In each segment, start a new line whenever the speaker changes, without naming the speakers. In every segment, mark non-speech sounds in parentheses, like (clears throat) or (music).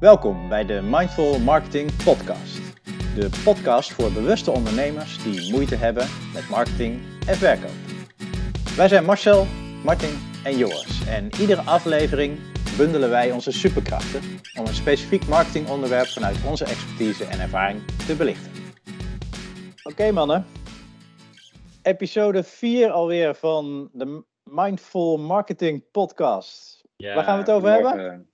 Welkom bij de Mindful Marketing Podcast. De podcast voor bewuste ondernemers die moeite hebben met marketing en verkoop. Wij zijn Marcel, Martin en Joris en iedere aflevering bundelen wij onze superkrachten om een specifiek marketingonderwerp vanuit onze expertise en ervaring te belichten. Oké mannen, episode 4 alweer van de Mindful Marketing Podcast.
Ja,
Waar gaan we het over hebben?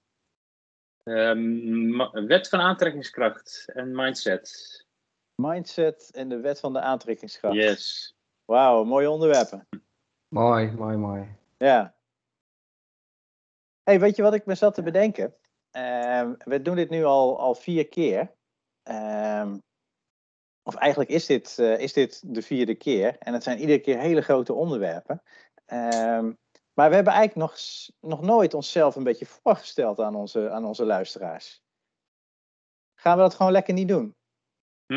Ehm, wet van aantrekkingskracht en mindset.
Mindset en de wet van de aantrekkingskracht.
Yes.
Wauw, mooie onderwerpen.
Mooi, mooi, mooi.
Ja. hey, weet je wat ik me zat te bedenken? Ehm, we doen dit nu al, al vier keer. Ehm, of eigenlijk is dit, eh, is dit de vierde keer. En het zijn iedere keer hele grote onderwerpen. Ehm, maar we hebben eigenlijk nog, nog nooit onszelf een beetje voorgesteld aan onze, aan onze luisteraars. Gaan we dat gewoon lekker niet doen? (laughs)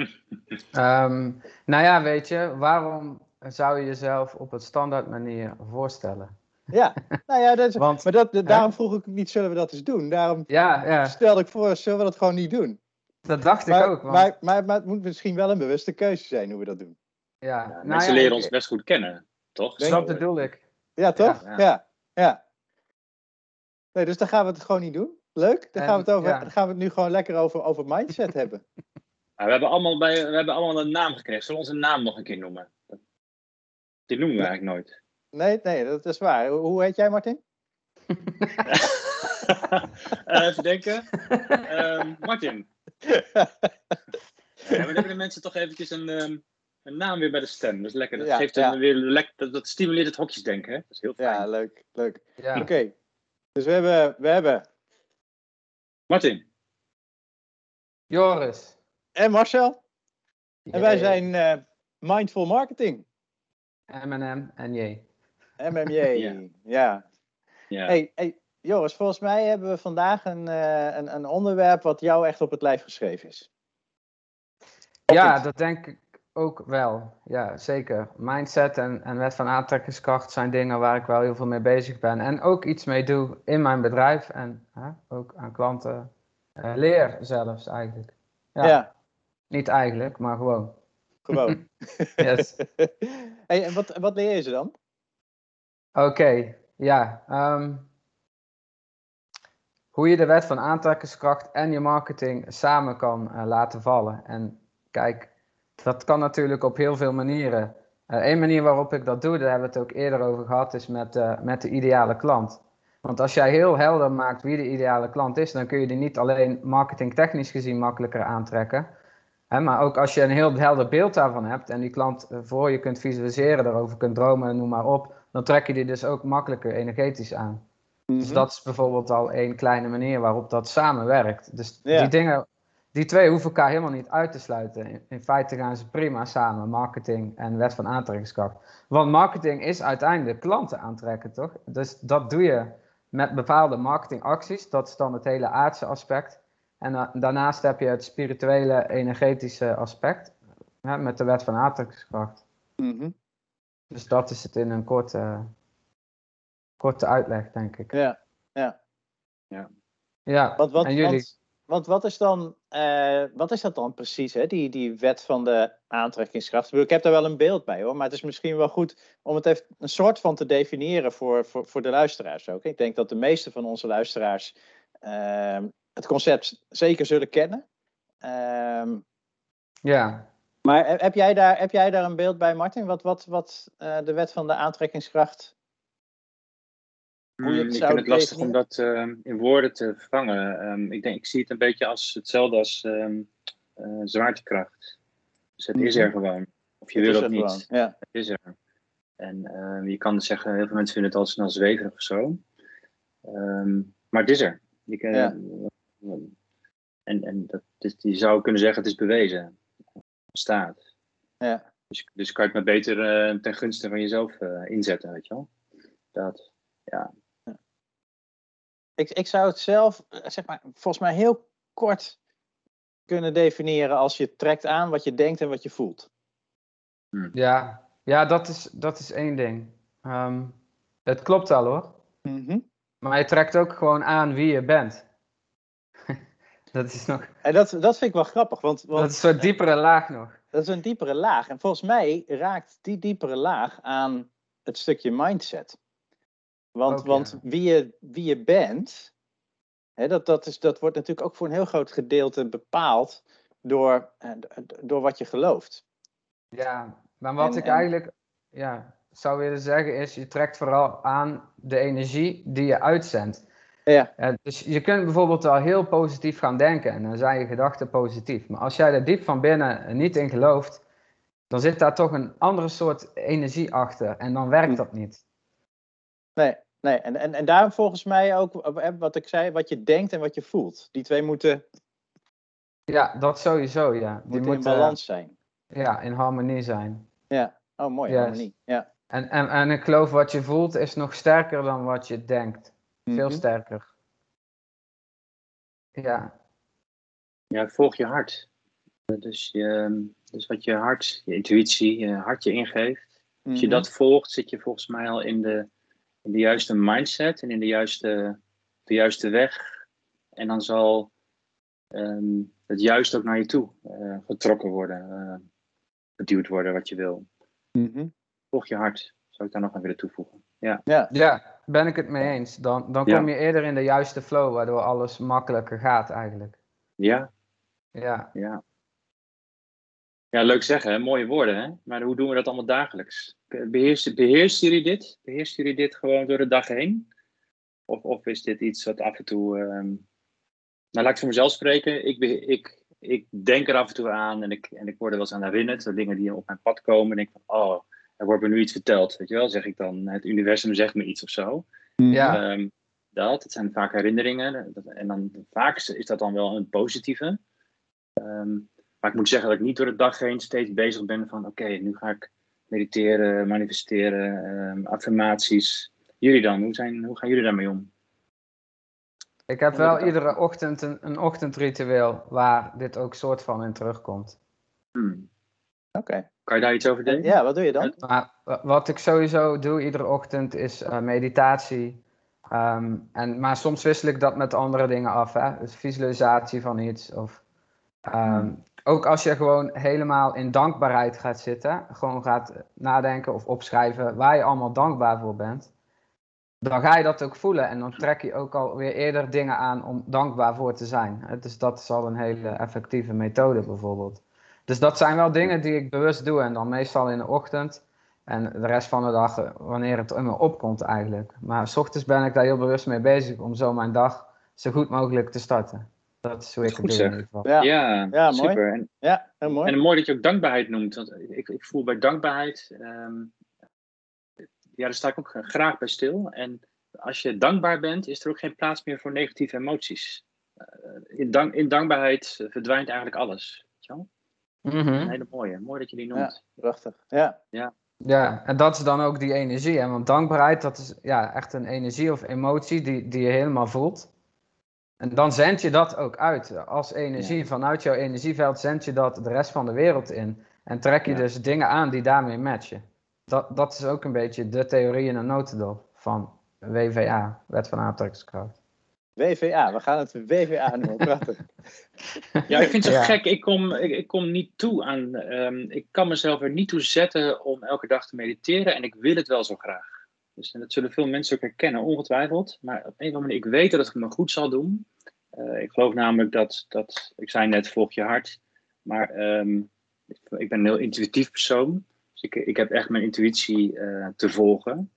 Ehm, nou ja, weet je, waarom zou je jezelf op het standaard manier voorstellen?
Ja, (laughs) nou ja, dat is,
Want-
maar dat, daarom vroeg ik niet, zullen we dat eens doen? Daarom
Ja, ja
stelde ik voor, zullen we dat gewoon niet doen?
dat dacht ik ook. Want,
maar, maar, maar het moet misschien wel een bewuste keuze zijn hoe we dat doen.
ja, nou
mensen
ja,
leren
ik-
ons best goed kennen, toch?
Dat bedoel ik.
Ja, toch?
Ja,
Ja.
ja.
ja. Nee, dus dan gaan we het gewoon niet doen. Leuk. Dan, gaan, we het over,
ja.
dan gaan we het nu gewoon lekker over, over mindset (laughs) hebben.
Maar we, hebben allemaal bij, we hebben allemaal een naam gekregen. Zullen we onze naam nog een keer noemen? Die noemen we eigenlijk nooit.
Nee, nee, dat is waar. Hoe- heet jij, Martin? (laughs)
Eh, even denken. Ehm, Martin. (laughs) Ja, dan hebben de mensen toch eventjes een, ehm, een naam weer bij de stem. Dat is lekker. Dat,
Ja,
geeft
ja.
een, weer dat, dat stimuleert het hokjesdenken. Hè? Dat is heel fijn.
Ja, leuk. leuk.
Ja.
Oké. Dus we hebben, we hebben
Martin.
Joris.
en Marcel. En wij zijn eh, Mindful Marketing.
M&M en J.
MMJ. (laughs)
Ja.
ja.
Ja.
Hey, hey, Joris, volgens mij hebben we vandaag een, eh, een, een onderwerp wat jou echt op het lijf geschreven is.
Ja, dat denk ik ook wel. Ja, zeker. Mindset en, en wet van aantrekkingskracht zijn dingen waar ik wel heel veel mee bezig ben. En ook iets mee doe in mijn bedrijf en hè, ook aan klanten eh, leer zelfs eigenlijk.
Ja,
Ja. Niet eigenlijk, maar gewoon.
gewoon. (laughs)
Yes. (laughs)
hey, en wat, wat leer je ze dan?
Oké, ja. ehm, hoe je de wet van aantrekkingskracht en je marketing samen kan eh, laten vallen. En kijk, dat kan natuurlijk op heel veel manieren. Eén manier waarop ik dat doe, daar hebben we het ook eerder over gehad, is met, eh, met de ideale klant. Want als jij heel helder maakt wie de ideale klant is, dan kun je die niet alleen marketingtechnisch gezien makkelijker aantrekken. Hè, maar ook als je een heel helder beeld daarvan hebt en die klant eh, voor je kunt visualiseren, daarover kunt dromen en noem maar op, dan trek je die dus ook makkelijker energetisch aan. Dus
Mhm.
dat is bijvoorbeeld al één kleine manier waarop dat samenwerkt. Dus
Ja.
die dingen, die twee hoeven elkaar helemaal niet uit te sluiten. In, in feite gaan ze prima samen, marketing en wet van aantrekkingskracht. Want marketing is uiteindelijk klanten aantrekken, toch? Dus dat doe je met bepaalde marketingacties. Dat is dan het hele aardse aspect. En da- daarnaast heb je het spirituele, energetische aspect. Hè, met de wet van aantrekkingskracht.
Mhm.
Dus dat is het in een korte, korte uitleg, denk ik.
Ja, ja.
Ja,
Want, wat,
en jullie?
want, want wat, is dan, eh, wat is dat dan precies, hè? Die, die wet van de aantrekkingskracht? Ik heb daar wel een beeld bij hoor, maar het is misschien wel goed om het even een soort van te definiëren voor, voor, voor de luisteraars ook. Ik denk dat de meeste van onze luisteraars ehm, het concept zeker zullen kennen. Ehm,
Ja,
maar he- heb jij, daar, heb jij daar een beeld bij, Martin? Wat, wat, wat eh, de wet van de aantrekkingskracht Hoe
Hmm, ik vind het lastig om dat ehm, in woorden te vangen. Ehm, ik, denk, ik zie het een beetje als hetzelfde als ehm, eh, zwaartekracht. Dus het is
Mhm.
er gewoon. Of je
Het
wil
is
het niet.
Ja.
Het is er. En je kan zeggen, heel veel mensen vinden het al snel zweverig of zo. Maar het is er. Je kan,
Ja.
En, en dat, dus je zou kunnen zeggen, het is bewezen. Het bestaat.
Ja.
Dus, dus kan je het maar beter eh, ten gunste van jezelf eh, inzetten, weet je wel. Dat, ja.
Ik, ik zou het zelf, eh, zeg maar, volgens mij heel kort kunnen definiëren als je trekt aan wat je denkt en wat je voelt.
ja. ja dat, is, dat is één ding. Ehm, het klopt wel hoor.
Mhm.
Maar je trekt ook gewoon aan wie je bent. (laughs) Dat is nog.
En dat, dat vind ik wel grappig, want, want
Dat is een soort diepere laag nog.
dat is een diepere laag. En volgens mij raakt die diepere laag aan het stukje mindset. Want,
Ook,
want
ja.
wie, je, wie je bent, hè, dat, dat, is, dat wordt natuurlijk ook voor een heel groot gedeelte bepaald door, eh, door wat je gelooft.
Ja, maar wat
En-
ik
en-
eigenlijk ja, zou willen zeggen is, je trekt vooral aan de energie die je uitzendt.
Ja.
Eh, dus je kunt bijvoorbeeld al heel positief gaan denken en dan zijn je gedachten positief. Maar als jij er diep van binnen niet in gelooft, dan zit daar toch een andere soort energie achter en dan werkt
Hm.
dat niet.
Nee, nee. En, en, en daarom volgens mij ook, eh, wat ik zei, wat je denkt en wat je voelt. Die twee moeten,
Ja, dat sowieso, ja. Die
moeten in balans zijn.
ja, in harmonie zijn.
Ja, oh mooi, harmonie. Ja.
En, en, en ik geloof wat je voelt is nog sterker dan wat je denkt. Veel
Mhm.
sterker. Ja,
Ja, volg je hart. Dus, je, dus wat je hart, je intuïtie, je hart je ingeeft. Als je
Mhm.
dat volgt, zit je volgens mij al in de, in de juiste mindset en in de juiste, de juiste weg. En dan zal ehm, het juist ook naar je toe eh, getrokken worden, eh, geduwd worden wat je wil.
Mhm.
Volg je hart, zou ik daar nog aan willen toevoegen. Ja,
Ja,
ja, ben ik het mee eens. Dan, dan
Ja.
kom je eerder in de juiste flow, waardoor alles makkelijker gaat eigenlijk.
ja,
Ja,
ja. Ja, leuk zeggen, hè? mooie woorden, hè? Maar hoe doen we dat allemaal dagelijks? Beheersen, beheersen jullie dit? Beheersen jullie dit gewoon door de dag heen? Of, of is dit iets wat af en toe. ehm, Nou, laat ik voor mezelf spreken. Ik, be- ik, ik denk er af en toe aan en ik, en ik word er wel eens aan herinnerd. De dingen die op mijn pad komen. En ik denk van, oh, er wordt me nu iets verteld. Weet je wel, zeg ik dan. Het universum zegt me iets of zo.
ja.
Ehm, dat, het zijn vaak herinneringen. En dan vaak is is dat dan wel een positieve. Ehm, maar ik moet zeggen dat ik niet door de dag heen steeds bezig ben van oké, nu ga ik mediteren, manifesteren, ehm, affirmaties. Jullie dan, hoe, zijn, hoe gaan jullie daarmee om?
Ik heb wel iedere ochtend een, een ochtendritueel waar dit ook soort van in terugkomt.
Hmm.
Oké.
Kan je daar iets over delen?
Ja, wat doe je dan?
Maar wa- wat ik sowieso doe iedere ochtend is eh, meditatie. Ehm, en, maar soms wissel ik dat met andere dingen af. Hè? Dus visualisatie van iets. Of, ehm, ook als je gewoon helemaal in dankbaarheid gaat zitten. Gewoon gaat nadenken of opschrijven waar je allemaal dankbaar voor bent. Dan ga je dat ook voelen. En dan trek je ook alweer eerder dingen aan om dankbaar voor te zijn. Dus dat is al een hele effectieve methode bijvoorbeeld. Dus dat zijn wel dingen die ik bewust doe. En dan meestal in de ochtend. En de rest van de dag, eh, wanneer het in me opkomt eigenlijk. Maar s ochtends ben ik daar heel bewust mee bezig om zo mijn dag zo goed mogelijk te starten. Dat is hoe ik
Goed
het doe.
Ja,
Ja,
Ja, mooi.
super. En,
ja heel mooi.
en mooi dat je ook dankbaarheid noemt. Want ik, ik voel bij dankbaarheid, ehm, ja, daar sta ik ook graag bij stil. En als je dankbaar bent, is er ook geen plaats meer voor negatieve emoties. Eh, in, dank, in dankbaarheid verdwijnt eigenlijk alles. Weet je wel?
Mhm.
Een hele mooie. Mooi dat je die noemt.
Prachtig. Ja.
Ja, en dat is dan ook die energie. Hè? Want dankbaarheid, dat is ja, echt een energie of emotie die, die je helemaal voelt. En dan zend je dat ook uit. Als energie, vanuit jouw energieveld zend je dat de rest van de wereld in. En trek je
Ja.
dus dingen aan die daarmee matchen. Dat, dat is ook een beetje de theorie in een notendop van WVA, Wet van Aantrekkingskracht.
WVA, we gaan het WVA noemen. (laughs) Prachtig.
Ja, ik vind het zo
Ja.
gek. Ik kom, ik, ik kom niet toe aan. ehm, ik kan mezelf er niet toe zetten om elke dag te mediteren. En ik wil het wel zo graag. Dus en dat zullen veel mensen ook herkennen, ongetwijfeld. Maar op een of andere manier, ik weet dat het me goed zal doen. Eh, ik geloof namelijk dat, dat. Ik zei net, volg je hart. Maar ehm, ik, ben een heel intuïtief persoon. Dus ik, ik heb echt mijn intuïtie eh, te volgen.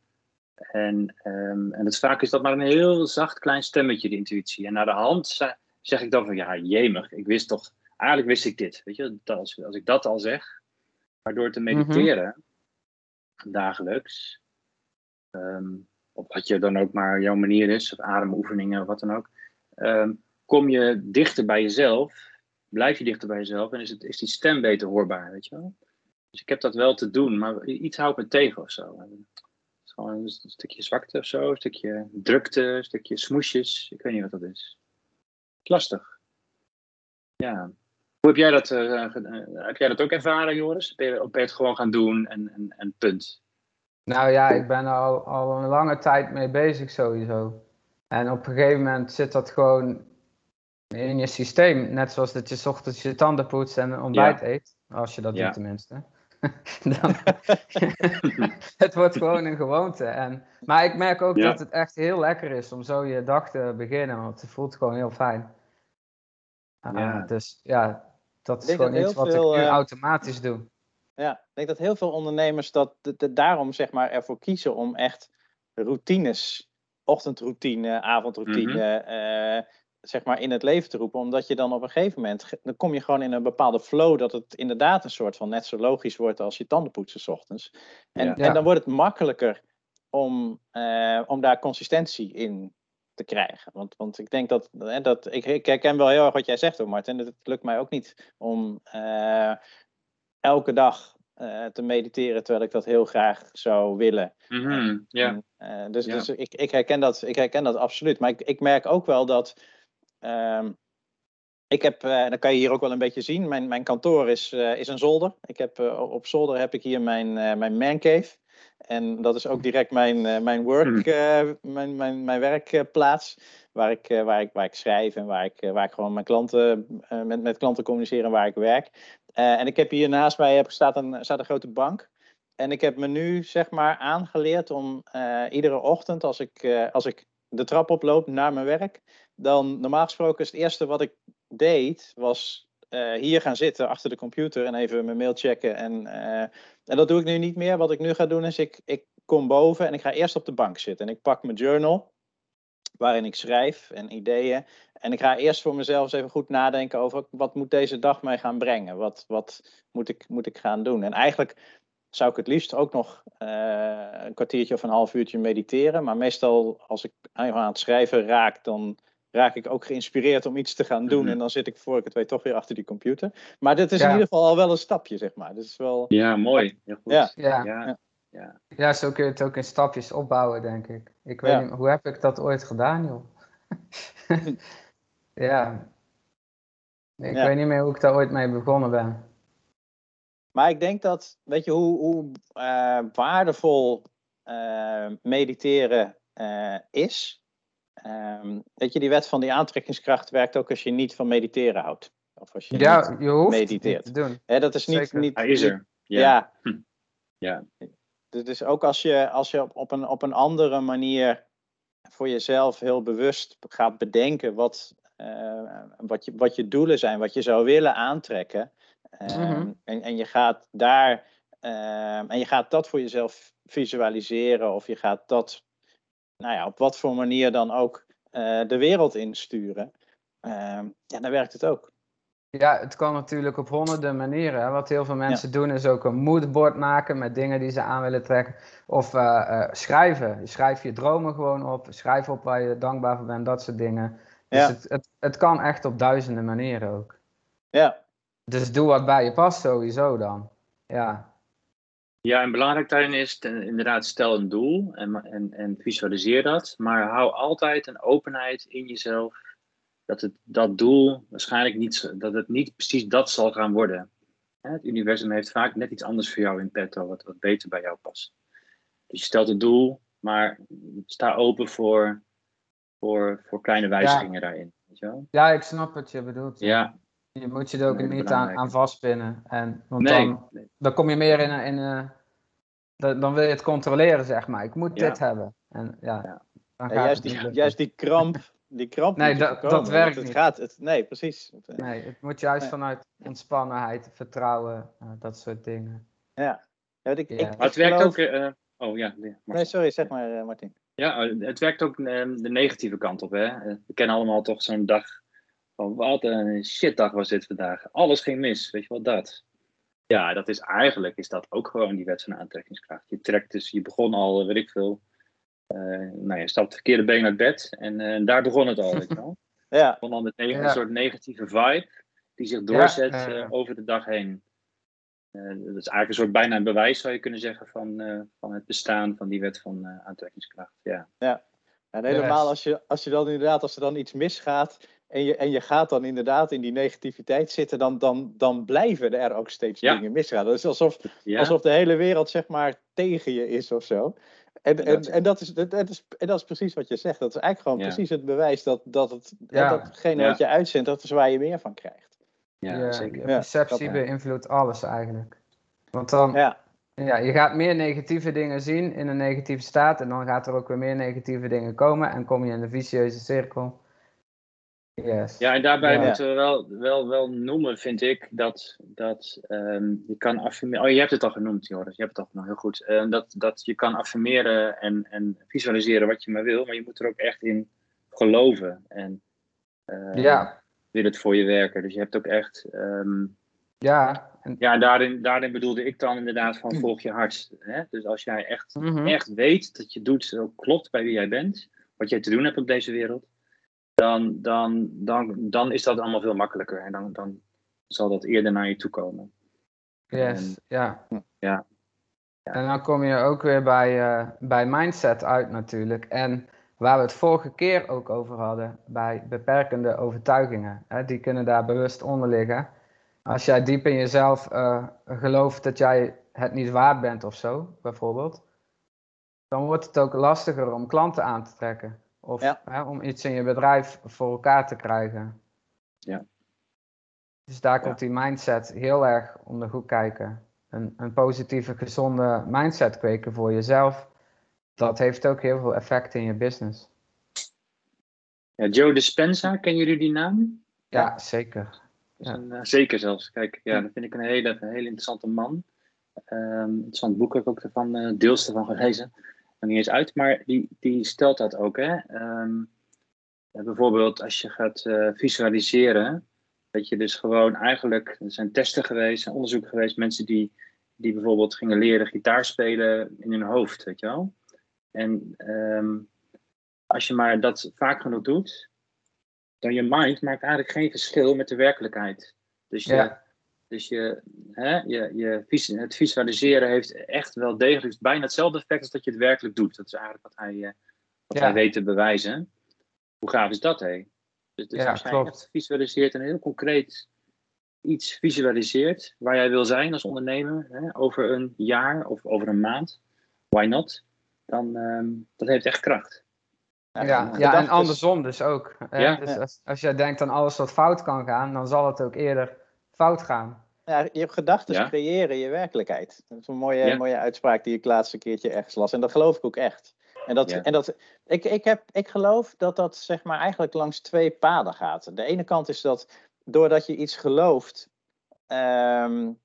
En, ehm, en het, vaak is dat maar een heel zacht klein stemmetje, de intuïtie. En naar de hand ze- zeg ik dan van, ja, jemig, ik wist toch, eigenlijk wist ik dit. Weet je, dat als, als ik dat al zeg, maar door te mediteren, dagelijks, ehm, op wat je dan ook maar jouw manier is, ademoefeningen of wat dan ook, ehm, kom je dichter bij jezelf, blijf je dichter bij jezelf en is, het, is die stem beter hoorbaar, weet je wel. Dus ik heb dat wel te doen, maar iets houdt me tegen of zo. Het is Gewoon een stukje zwakte of zo, een stukje drukte, een stukje smoesjes. Ik weet niet wat dat is. Lastig. Ja. Hoe heb jij dat, eh, eh, heb jij dat ook ervaren, Joris? Ben je, ben je het gewoon gaan doen en, en, en punt?
Nou ja, ik ben er al, al een lange tijd mee bezig sowieso. En op een gegeven moment zit dat gewoon in je systeem. Net zoals dat je 's ochtends je tanden poetst en ontbijt eet. Als je dat
Ja.
doet tenminste. (laughs) Dan, (laughs) het wordt gewoon een gewoonte. En, maar ik merk ook
Ja.
dat het echt heel lekker is om zo je dag te beginnen. Want het voelt gewoon heel fijn.
Ja.
Dus ja, dat is gewoon iets wat
veel,
ik nu
eh,
automatisch doe.
Ja, ik denk dat heel veel ondernemers dat, dat- dat daarom zeg maar ervoor kiezen om echt routines, ochtendroutine, avondroutine, eh, zeg maar in het leven te roepen. Omdat je dan op een gegeven moment, dan kom je gewoon in een bepaalde flow dat het inderdaad een soort van net zo logisch wordt als je tanden poetsen 's ochtends. En,
Ja.
en dan wordt het makkelijker om, eh, om daar consistentie in te krijgen. Want, want ik denk dat, hè, dat ik, ik herken wel heel erg wat jij zegt hoor Martin. Het lukt mij ook niet om eh, elke dag eh, te mediteren terwijl ik dat heel graag zou willen.
Mhm.
En, eh, dus dus ik, ik, herken dat, ik herken dat absoluut. Maar ik, ik merk ook wel dat. ehm, ik heb, eh, dat kan je hier ook wel een beetje zien. Mijn, mijn kantoor is, is een zolder. Ik heb, op zolder heb ik hier mijn, mijn mancave. En dat is ook direct mijn, mijn work, eh, mijn, mijn, mijn werkplaats. Waar ik, waar, ik, waar ik schrijf en waar ik, waar ik gewoon mijn klanten, met, met klanten communiceer en waar ik werk. Eh, en ik heb hier naast mij heb, staat, een, een grote bank. En ik heb me nu zeg maar aangeleerd om eh, iedere ochtend als ik, eh, als ik de trap oploop naar mijn werk, dan normaal gesproken is het eerste wat ik deed, was hier gaan zitten achter de computer en even mijn mail checken. En, en dat doe ik nu niet meer. Wat ik nu ga doen is, ik, ik kom boven en ik ga eerst op de bank zitten. En ik pak mijn journal, waarin ik schrijf en ideeën. En ik ga eerst voor mezelf eens even goed nadenken over wat moet deze dag mij gaan brengen? Wat, wat moet, ik, moet ik gaan doen? En eigenlijk zou ik het liefst ook nog eh, een kwartiertje of een half uurtje mediteren. Maar meestal als ik aan het schrijven raak, dan raak ik ook geïnspireerd om iets te gaan doen.
Mhm.
En dan zit ik voor ik het weet toch weer achter die computer. Maar dit is
Ja.
in ieder geval al wel een stapje, zeg maar. Dus wel,
ja, mooi. Heel goed.
Ja.
Ja.
Ja.
Ja.
Ja, zo kun je het ook in stapjes opbouwen, denk ik. Ik weet
Ja.
niet, hoe heb ik dat ooit gedaan, joh? (laughs) ja. Ik
Ja.
weet niet meer hoe ik daar ooit mee begonnen ben.
Maar ik denk dat, weet je, hoe, hoe eh, waardevol eh, mediteren eh, is. Ehm, weet je, die wet van die aantrekkingskracht werkt ook als je niet van mediteren houdt. Of als je niet,
Ja, je hoeft
mediteert.
niet te doen.
hè, dat is niet,
zeker.
niet,
Hij is er.
Ja.
Ja. Hm. Ja.
Dus, ook als je, als je op, op, een, op een andere manier voor jezelf heel bewust gaat bedenken wat, eh, wat, je, wat je doelen zijn, wat je zou willen aantrekken. ehm,
Mhm.
en, en je gaat daar ehm, en je gaat dat voor jezelf visualiseren of je gaat dat, nou ja, op wat voor manier dan ook eh, de wereld insturen. Ehm, ja, dan werkt het ook.
Ja, het kan natuurlijk op honderden manieren. Hè. Wat heel veel mensen doen is ook een moodboard maken met dingen die ze aan willen trekken. Of eh, eh, schrijven. Schrijf je dromen gewoon op. Schrijf op waar je dankbaar voor bent, dat soort dingen. Dus
Ja.
het, het, het kan echt op duizenden manieren ook.
Ja,
Dus doe wat bij je past sowieso dan. Ja,
Ja, en belangrijk daarin is ten- inderdaad, stel een doel en, en, en visualiseer dat. Maar hou altijd een openheid in jezelf. Dat het, dat doel waarschijnlijk niet, zo- dat het niet precies dat zal gaan worden. Hè, Het universum heeft vaak net iets anders voor jou in petto, wat, wat beter bij jou past. Dus je stelt het doel, maar sta open voor, voor, voor kleine wijzigingen daarin. Weet je wel?
ja ik snap wat je bedoelt.
Ja,
Je moet je er ook
Nee,
niet aan, aan vastpinnen. En, want
nee.
dan, dan kom je meer in een. In een dan, dan wil je het controleren, zeg maar. Ik moet
Ja.
dit hebben. En ja,
Ja.
dan
Ja,
gaat
juist, die, juist die kramp. Die kramp
Nee,
moet je
dat-
voorkomen,
dat werkt
het
niet.
Gaat, het, nee, precies.
Nee, het moet juist
Nee.
vanuit ontspannenheid, vertrouwen, eh, dat soort dingen.
Ja. ja ik,
Ja.
ik,
Maar het
ik
werkt
geloof-
ook. eh, oh ja, nee,
sorry, zeg maar, eh, Martin.
Ja, het werkt ook de negatieve kant op. Hè? Eh, We kennen allemaal toch zo'n dag van wat een shitdag was dit vandaag. Alles ging mis, weet je wel dat. Ja, dat is eigenlijk is dat ook gewoon die wet van aantrekkingskracht. Je trekt dus, je begon al, weet ik veel. Eh, nou, je stapt het verkeerde been uit bed en eh, daar begon het al, weet je wel. (laughs)
Ja,
Het begon al met
Ja.
een soort negatieve vibe die zich doorzet
Ja, eh.
over de dag heen. Eh, dat is eigenlijk een soort bijna een bewijs, zou je kunnen zeggen, van, eh, van het bestaan van die wet van eh, aantrekkingskracht. Ja.
en helemaal als je, als je dan inderdaad, als er dan iets misgaat en je, en je gaat dan inderdaad in die negativiteit zitten, dan, dan, dan blijven er ook steeds
Ja.
dingen misgaan. Dat is alsof,
Ja?
alsof de hele wereld zeg maar tegen je is of zo. En, en, en, dat is, dat, is, en dat is precies wat je zegt. Dat is eigenlijk gewoon precies het bewijs dat, dat, het, ja. datgene wat je uitzendt, dat is waar je meer van krijgt.
Ja, zeker. Perceptie beïnvloedt alles eigenlijk. Want dan, ja. Ja, je gaat meer negatieve dingen zien in een negatieve staat en dan gaat er ook weer meer negatieve dingen komen en kom je in de vicieuze cirkel.
Yes. Ja, en daarbij moeten we wel, wel, wel noemen, vind ik, dat, dat um, je kan affirmeren. Oh, je hebt het al genoemd, Joris. Je hebt het al nog heel goed. Uh, dat, dat je kan affirmeren en, en visualiseren wat je maar wil, maar je moet er ook echt in geloven. En uh, ja. wil het voor je werken. Dus je hebt ook echt. Um,
ja,
en... Ja, daarin, daarin bedoelde ik dan inderdaad van volg je hart. Hè? Dus als jij echt, mhm. echt weet dat je doet, klopt bij wie jij bent, wat jij te doen hebt op deze wereld, dan, dan, dan, dan is dat allemaal veel makkelijker. En dan, dan zal dat eerder naar je toe komen.
Yes, ja. ja. En dan kom je ook weer bij, uh, bij mindset uit natuurlijk. En waar we het vorige keer ook over hadden, bij beperkende overtuigingen. Hè, die kunnen daar bewust onder liggen. Als jij diep in jezelf uh, gelooft dat jij het niet waard bent of zo, bijvoorbeeld, dan wordt het ook lastiger om klanten aan te trekken. Of hè, om iets in je bedrijf voor elkaar te krijgen.
Ja.
Dus daar komt die mindset heel erg om de hoek kijken. Een, een positieve, gezonde mindset kweken voor jezelf. Dat heeft ook heel veel effect in je business.
Ja, Joe Dispenza, kennen jullie die naam?
Ja, zeker.
Ja. Een, uh, zeker zelfs. Kijk, ja, dat vind ik een hele, een hele interessante man. Um, interessant boek heb ik ook ervan, uh, deels ervan gelezen nog niet eens uit, maar die, die stelt dat ook. Hè? Um, bijvoorbeeld als je gaat uh, visualiseren, dat je dus gewoon eigenlijk, er zijn testen geweest, er onderzoeken geweest, mensen die, die bijvoorbeeld gingen leren gitaar spelen in hun hoofd, weet je wel. En um, als je maar dat vaak genoeg doet, dan je mind maakt eigenlijk geen verschil met de werkelijkheid. Dus ja. Dus je, hè, je, je, het visualiseren heeft echt wel degelijk bijna hetzelfde effect als dat je het werkelijk doet. Dat is eigenlijk wat hij, eh, wat hij weet te bewijzen. Hoe gaaf is dat, hé? Dus, dus
ja,
als jij
klopt.
echt visualiseert en heel concreet iets visualiseert waar jij wil zijn als ondernemer hè, over een jaar of over een maand, why not? Dan um, dat heeft echt kracht.
Ja, ja, ja en andersom dus ook. Ja, dus als, als jij denkt aan alles wat fout kan gaan, dan zal het ook eerder fout gaan.
Ja, je gedachten creëren je werkelijkheid. Dat is een mooie, mooie uitspraak die ik laatste keertje ergens las. En dat geloof ik ook echt. En, dat, en dat, ik, ik, heb, ik geloof dat dat zeg maar eigenlijk langs twee paden gaat. De ene kant is dat doordat je iets gelooft, um,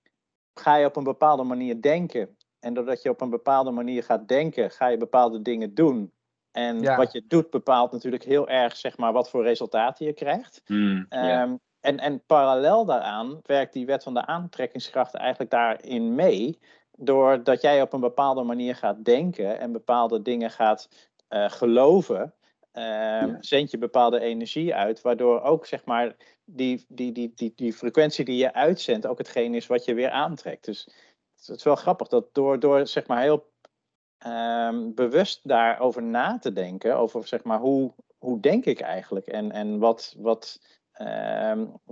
ga je op een bepaalde manier denken. En doordat je op een bepaalde manier gaat denken, ga je bepaalde dingen doen. En wat je doet bepaalt natuurlijk heel erg zeg maar, wat voor resultaten je krijgt.
Mm,
um, en, en parallel daaraan werkt die wet van de aantrekkingskracht eigenlijk daarin mee. Doordat jij op een bepaalde manier gaat denken en bepaalde dingen gaat uh, geloven, uh, zend je bepaalde energie uit, waardoor ook zeg maar die, die, die, die, die frequentie die je uitzendt ook hetgeen is wat je weer aantrekt. Dus het is wel grappig dat door, door zeg maar heel um, bewust daarover na te denken, over zeg maar hoe, hoe denk ik eigenlijk en, en wat, wat,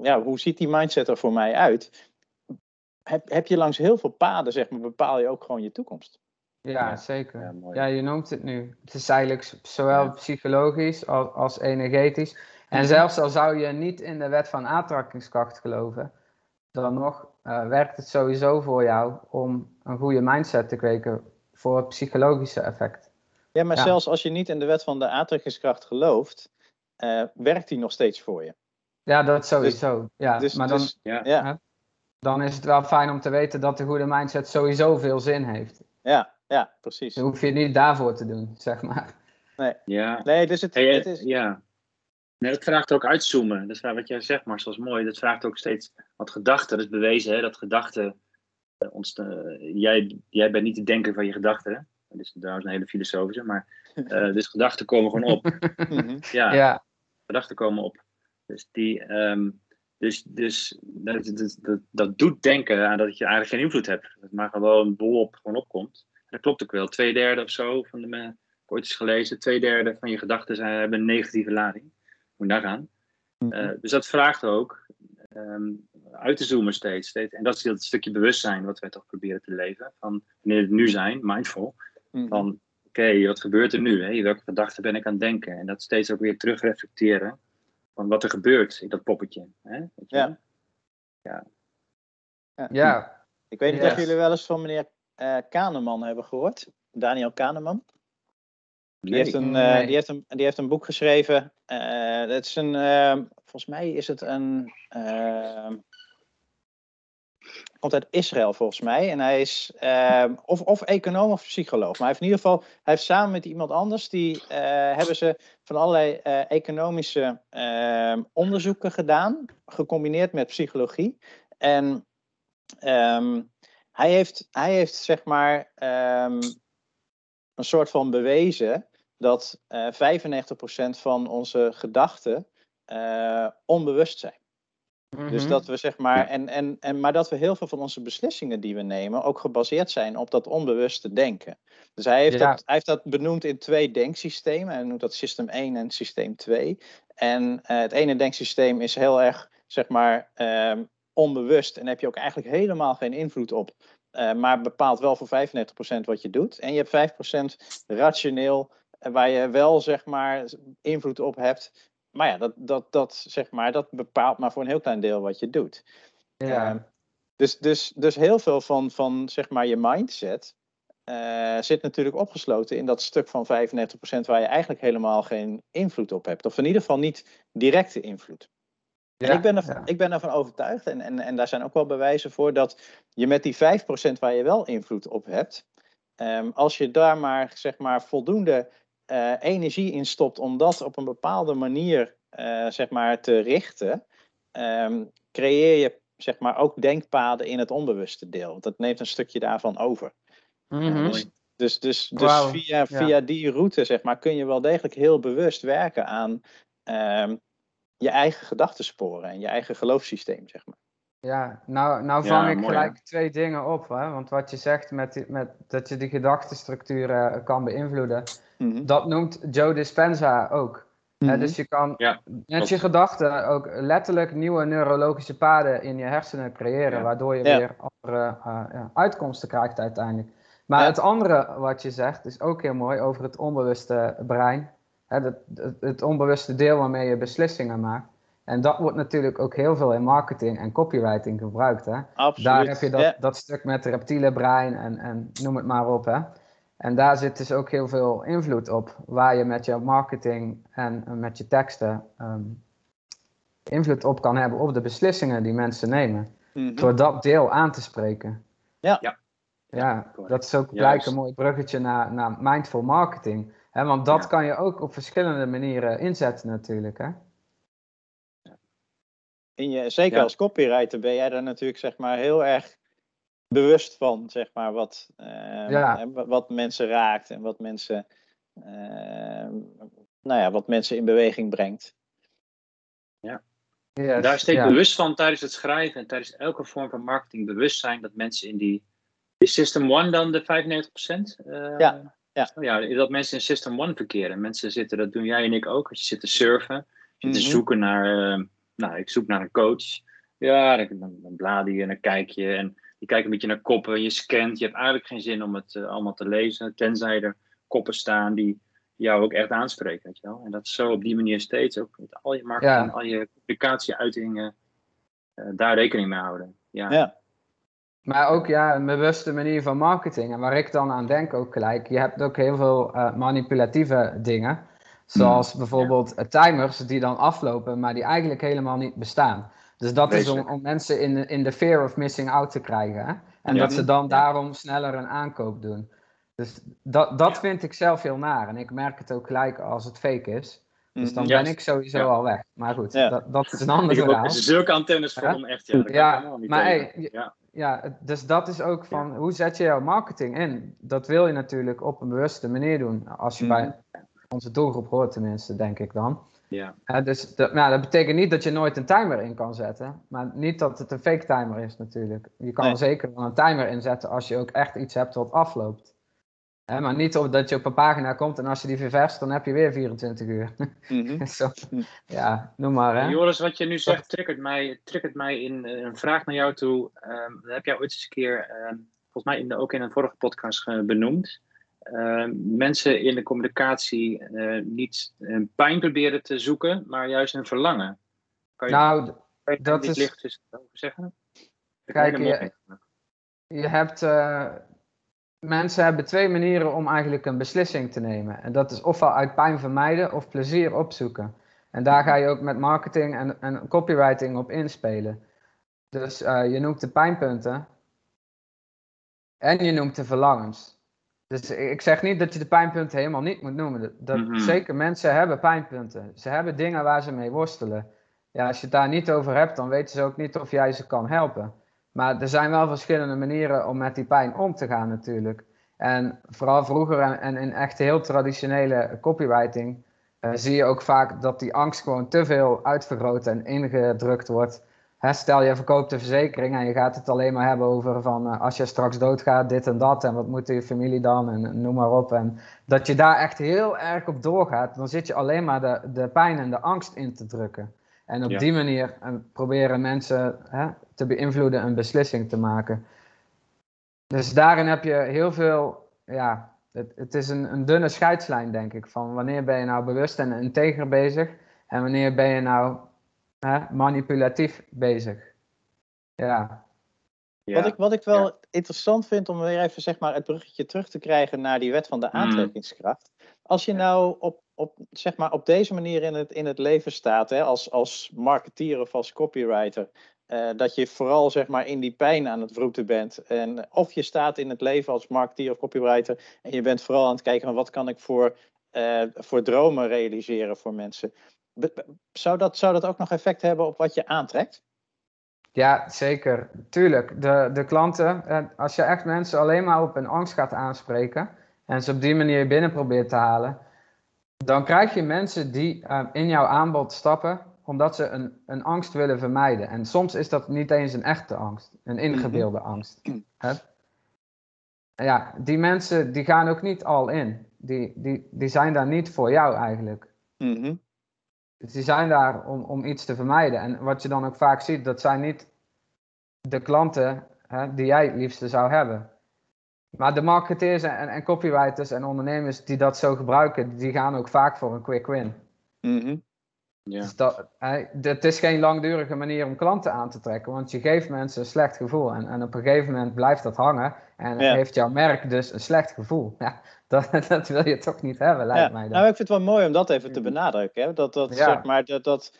ja, hoe ziet die mindset er voor mij uit? Heb, heb je langs heel veel paden, zeg maar, bepaal je ook gewoon je toekomst.
Ja, zeker. Ja, je noemt het nu. Het is eigenlijk zowel psychologisch als, als energetisch. En mhm. zelfs al zou je niet in de wet van aantrekkingskracht geloven, dan nog uh, werkt het sowieso voor jou om een goede mindset te kweken voor het psychologische effect.
Ja, maar zelfs als je niet in de wet van de aantrekkingskracht gelooft, uh, werkt die nog steeds voor je.
Ja, dat sowieso. Dus, ja, dus, maar dan, dus, ja. dan is het wel fijn om te weten dat de goede mindset sowieso veel zin heeft.
Ja, ja, precies.
Dan hoef je het niet daarvoor te doen, zeg maar.
Nee,
ja.
nee dus het, het is...
Ja. Nee, dat vraagt ook uitzoomen. Dat is wat jij zegt, Marcel, is mooi. Dat vraagt ook steeds wat gedachten. Dat is bewezen, hè, dat gedachten... Uh, ons, uh, jij, jij bent niet de denker van je gedachten. Dat is trouwens een hele filosofische, maar... Uh, (laughs) dus gedachten komen gewoon op.
Mhm. ja, ja,
gedachten komen op. Dus, die, um, dus, dus dat, dat, dat, doet denken aan dat je eigenlijk geen invloed hebt. Dat maar gewoon bolop gewoon opkomt. dat klopt ook wel. Twee derde of zo van de, ik ooit eens gelezen, twee derde van je gedachten zijn, hebben een negatieve lading. Moet je nagaan. Uh, mhm. dus dat vraagt ook um, uit te zoomen steeds, steeds. En dat is dat stukje bewustzijn wat wij toch proberen te leven. Van wanneer het nu zijn, mindful. Mhm. Van oké, wat gebeurt er nu? Hè? Welke gedachten ben ik aan het denken? En dat steeds ook weer terugreflecteren van wat er gebeurt in dat poppetje. Hè? Weet je
Ja. Ja.
Ja,
Ik weet niet
Yes.
of jullie wel eens van meneer eh Kahneman hebben gehoord. Daniel Kahneman. Die,
Nee.
heeft een,
Nee.
eh, die, heeft een, die heeft een boek geschreven. Eh, het is een, ehm, volgens mij is het een. Komt uit Israël volgens mij. En hij is ehm, of, of econoom of psycholoog. Maar hij heeft in ieder geval, hij heeft samen met iemand anders, die eh, hebben ze van allerlei eh, economische ehm, onderzoeken gedaan, gecombineerd met psychologie. En ehm, hij, heeft, hij heeft zeg maar een soort van bewezen dat eh 95% van onze gedachten eh, onbewust zijn. Dus
Mhm.
dat we zeg maar, en, en, en, maar dat we heel veel van onze beslissingen die we nemen ook gebaseerd zijn op dat onbewuste denken. Dus hij heeft,
Ja.
dat, hij heeft dat benoemd in twee denksystemen. Hij noemt dat systeem 1 en systeem 2. En eh, het ene denksysteem is heel erg, zeg maar, ehm, onbewust. En heb je ook eigenlijk helemaal geen invloed op. eh, maar bepaalt wel voor 95% wat je doet. En je hebt 5% rationeel, eh, waar je wel, zeg maar, invloed op hebt. Maar ja, dat, dat, dat, zeg maar, dat bepaalt maar voor een heel klein deel wat je doet.
ja.
Ehm, dus, dus, dus heel veel van, van zeg maar, je mindset eh, zit natuurlijk opgesloten in dat stuk van 95% waar je eigenlijk helemaal geen invloed op hebt. Of in ieder geval niet directe invloed. En ik, ben
ja.
ik ben ervan overtuigd, en, en, en daar zijn ook wel bewijzen voor, dat je met die 5% waar je wel invloed op hebt, ehm, als je daar maar, zeg maar voldoende eh, energie in stopt om dat op een bepaalde manier eh, zeg maar, te richten, ehm, creëer je zeg maar, ook denkpaden in het onbewuste deel. Want dat neemt een stukje daarvan over.
Mhm.
Dus, dus, dus, dus via,
ja.
via die route zeg maar, kun je wel degelijk heel bewust werken aan ehm, je eigen gedachtensporen en je eigen geloofssysteem. Zeg maar.
Ja, nou, nou
Ja,
vang ik
mooi,
gelijk twee dingen op. Hè? Want wat je zegt met, die- met dat je die gedachtenstructuur eh, kan beïnvloeden,
Mhm.
dat noemt Joe Dispenza ook. Hè,
Mhm.
dus je kan
Ja,
met
klopt.
je gedachten ook letterlijk nieuwe neurologische paden in je hersenen creëren,
Ja.
waardoor je
Ja.
weer andere eh, ja, uitkomsten krijgt uiteindelijk. Maar
Ja.
het andere wat je zegt is ook heel mooi over het onbewuste brein. Hè, dat, het, het onbewuste deel waarmee je beslissingen maakt. En dat wordt natuurlijk ook heel veel in marketing en copywriting gebruikt. Hè?
Absoluut.
Daar heb je dat,
Ja.
dat stuk met het reptiele brein en, en noem het maar op. Hè? En daar zit dus ook heel veel invloed op, waar je met je marketing en met je teksten ehm, invloed op kan hebben op de beslissingen die mensen nemen.
Mhm.
Door dat deel aan te spreken.
Ja.
Ja.
Ja, dat is ook gelijk een mooi bruggetje naar, naar mindful marketing. Hè? Want dat
Ja.
kan je ook op verschillende manieren inzetten natuurlijk. Hè?
In je, zeker
Ja.
als copywriter ben jij daar natuurlijk zeg maar, heel erg bewust van zeg maar, wat, ehm,
Ja.
wat mensen raakt en wat mensen, ehm, nou ja, wat mensen in beweging brengt.
Yes,
Daar steeds
ja.
bewust van tijdens het schrijven en tijdens elke vorm van marketing bewust zijn dat mensen in die. Is System 1 dan de 95%? Eh,
Ja, ja.
oh ja, dat mensen in System 1 verkeren. Mensen zitten, dat doen jij en ik ook, als je zit te surfen, je zit te
Mhm.
zoeken naar. eh, nou, ik zoek naar een coach. Ja, dan, dan, dan blader je en dan kijk je. En je kijkt een beetje naar koppen, je scant. Je hebt eigenlijk geen zin om het eh, allemaal te lezen, tenzij er koppen staan die jou ook echt aanspreken. Weet je wel? En dat is zo op die manier steeds, ook met al je marketing,
Ja.
al je communicatieuitingen, eh daar rekening mee houden. Ja,
Ja.
Maar ook ja, een bewuste manier van marketing. En waar ik dan aan denk ook gelijk, je hebt ook heel veel eh, manipulatieve dingen. Zoals
Hmm,
bijvoorbeeld timers die dan aflopen, maar die eigenlijk helemaal niet bestaan. Dus dat is om, om mensen in de, in de fear of missing out te krijgen. Hè? En
Ja.
dat ze dan
Ja.
daarom sneller een aankoop doen. Dus dat, dat
Ja.
vind ik zelf heel naar. En ik merk het ook gelijk als het fake is. Dus dan.
Ja.
ben ik sowieso
Ja.
al weg. Maar goed,
Ja.
dat, dat is een
Ik
ander
heb
verhaal.
ook zulke antennes voor
Ja?
om echt. Ja,
Ja,
niet
maar hey,
ja.
Dus dat is ook van hoe zet je jouw marketing in? Dat wil je natuurlijk op een bewuste manier doen. Als je
Mhm.
bij onze doelgroep hoort, tenminste, denk ik dan.
Ja.
Dus dat, nou, dat betekent niet dat je nooit een timer in kan zetten. Maar niet dat het een fake timer is, natuurlijk. Je kan
Nee.
zeker wel een timer inzetten als je ook echt iets hebt wat afloopt. Hè, maar niet op, dat je op een pagina komt en als je die ververst, dan heb je weer 24 uur.
Mhm. (laughs)
Zo,
Hm.
ja, noem maar. Hè?
Joris, wat je nu zegt, triggert mij, triggert mij in eh, een vraag naar jou toe. Ehm, dat heb jij ooit eens een keer, ehm, volgens mij in de, ook in een vorige podcast ge- benoemd. Eh, mensen in de communicatie eh, niet hun pijn proberen te zoeken, maar juist hun verlangen. Kan je,
Nou,
kan je
dat is-
licht eens over zeggen?
Kijk, je- je hebt. eh, mensen hebben twee manieren om eigenlijk een beslissing te nemen. En dat is ofwel uit pijn vermijden of plezier opzoeken. En daar ga je ook met marketing en, en copywriting op inspelen. Dus eh, je noemt de pijnpunten en je noemt de verlangens. Dus ik zeg niet dat je de pijnpunten helemaal niet moet noemen. Dat, dat-
Mhm.
Zeker mensen hebben pijnpunten. Ze hebben dingen waar ze mee worstelen. Ja, als je het daar niet over hebt, dan weten ze ook niet of jij ze kan helpen. Maar er zijn wel verschillende manieren om met die pijn om te gaan natuurlijk. En vooral vroeger en, en in echt heel traditionele copywriting eh, zie je ook vaak dat die angst gewoon te veel uitvergroot en ingedrukt wordt. Hè, stel je verkoopt een verzekering en je gaat het alleen maar hebben over van eh, als je straks doodgaat, dit en dat en wat moet je familie dan en noem maar op. En dat je daar echt heel erg op doorgaat, dan zit je alleen maar de, de pijn en de angst in te drukken. En op
Ja.
die manier eh, proberen mensen hè, te beïnvloeden een beslissing te maken. Dus daarin heb je heel veel, ja, het, het is een, een dunne scheidslijn denk ik, van wanneer ben je nou bewust en integer bezig en wanneer ben je nou hè, manipulatief bezig. Ja,
Ja.
Wat, ik, wat ik wel interessant vind om weer even zeg maar, het bruggetje terug te krijgen naar die wet van de
Mm.
aantrekkingskracht. Als je nou op, op, zeg maar, op deze manier in het, in het leven staat, hè, als, als marketeer of als copywriter, eh, dat je vooral zeg maar, in die pijn aan het vroeten bent. En, of je staat in het leven als marketeer of copywriter en je bent vooral aan het kijken van wat kan ik voor, eh, voor dromen realiseren voor mensen. Zou dat, zou dat ook nog effect hebben op wat je aantrekt?
Ja, zeker. Tuurlijk. De, de klanten, eh, als je echt mensen alleen maar op hun angst gaat aanspreken en ze op die manier binnen probeert te halen, dan krijg je mensen die eh, in jouw aanbod stappen omdat ze een, een angst willen vermijden. En soms is dat niet eens een echte angst, een ingebeelde angst. (clears throat) Hè? Ja, die mensen die gaan ook niet al in. Die, die, die zijn daar niet voor jou eigenlijk.
Mhm.
Dus die zijn daar om, om iets te vermijden. En wat je dan ook vaak ziet, dat zijn niet de klanten hè, die jij het liefste zou hebben. Maar de marketeers en, en copywriters en ondernemers die dat zo gebruiken, die gaan ook vaak voor een quick win.
Mhm.
Ja.
Dus dat, hè, het is geen langdurige manier om klanten aan te trekken, want je geeft mensen een slecht gevoel. En, en op een gegeven moment blijft dat hangen en
Ja.
heeft jouw merk dus een slecht gevoel. Ja, (laughs) dat, dat wil je toch niet hebben, lijkt
Ja,
mij dan.
nou, ik vind het wel mooi om dat even te benadrukken. Hè? Dat, dat, zeg maar, dat, dat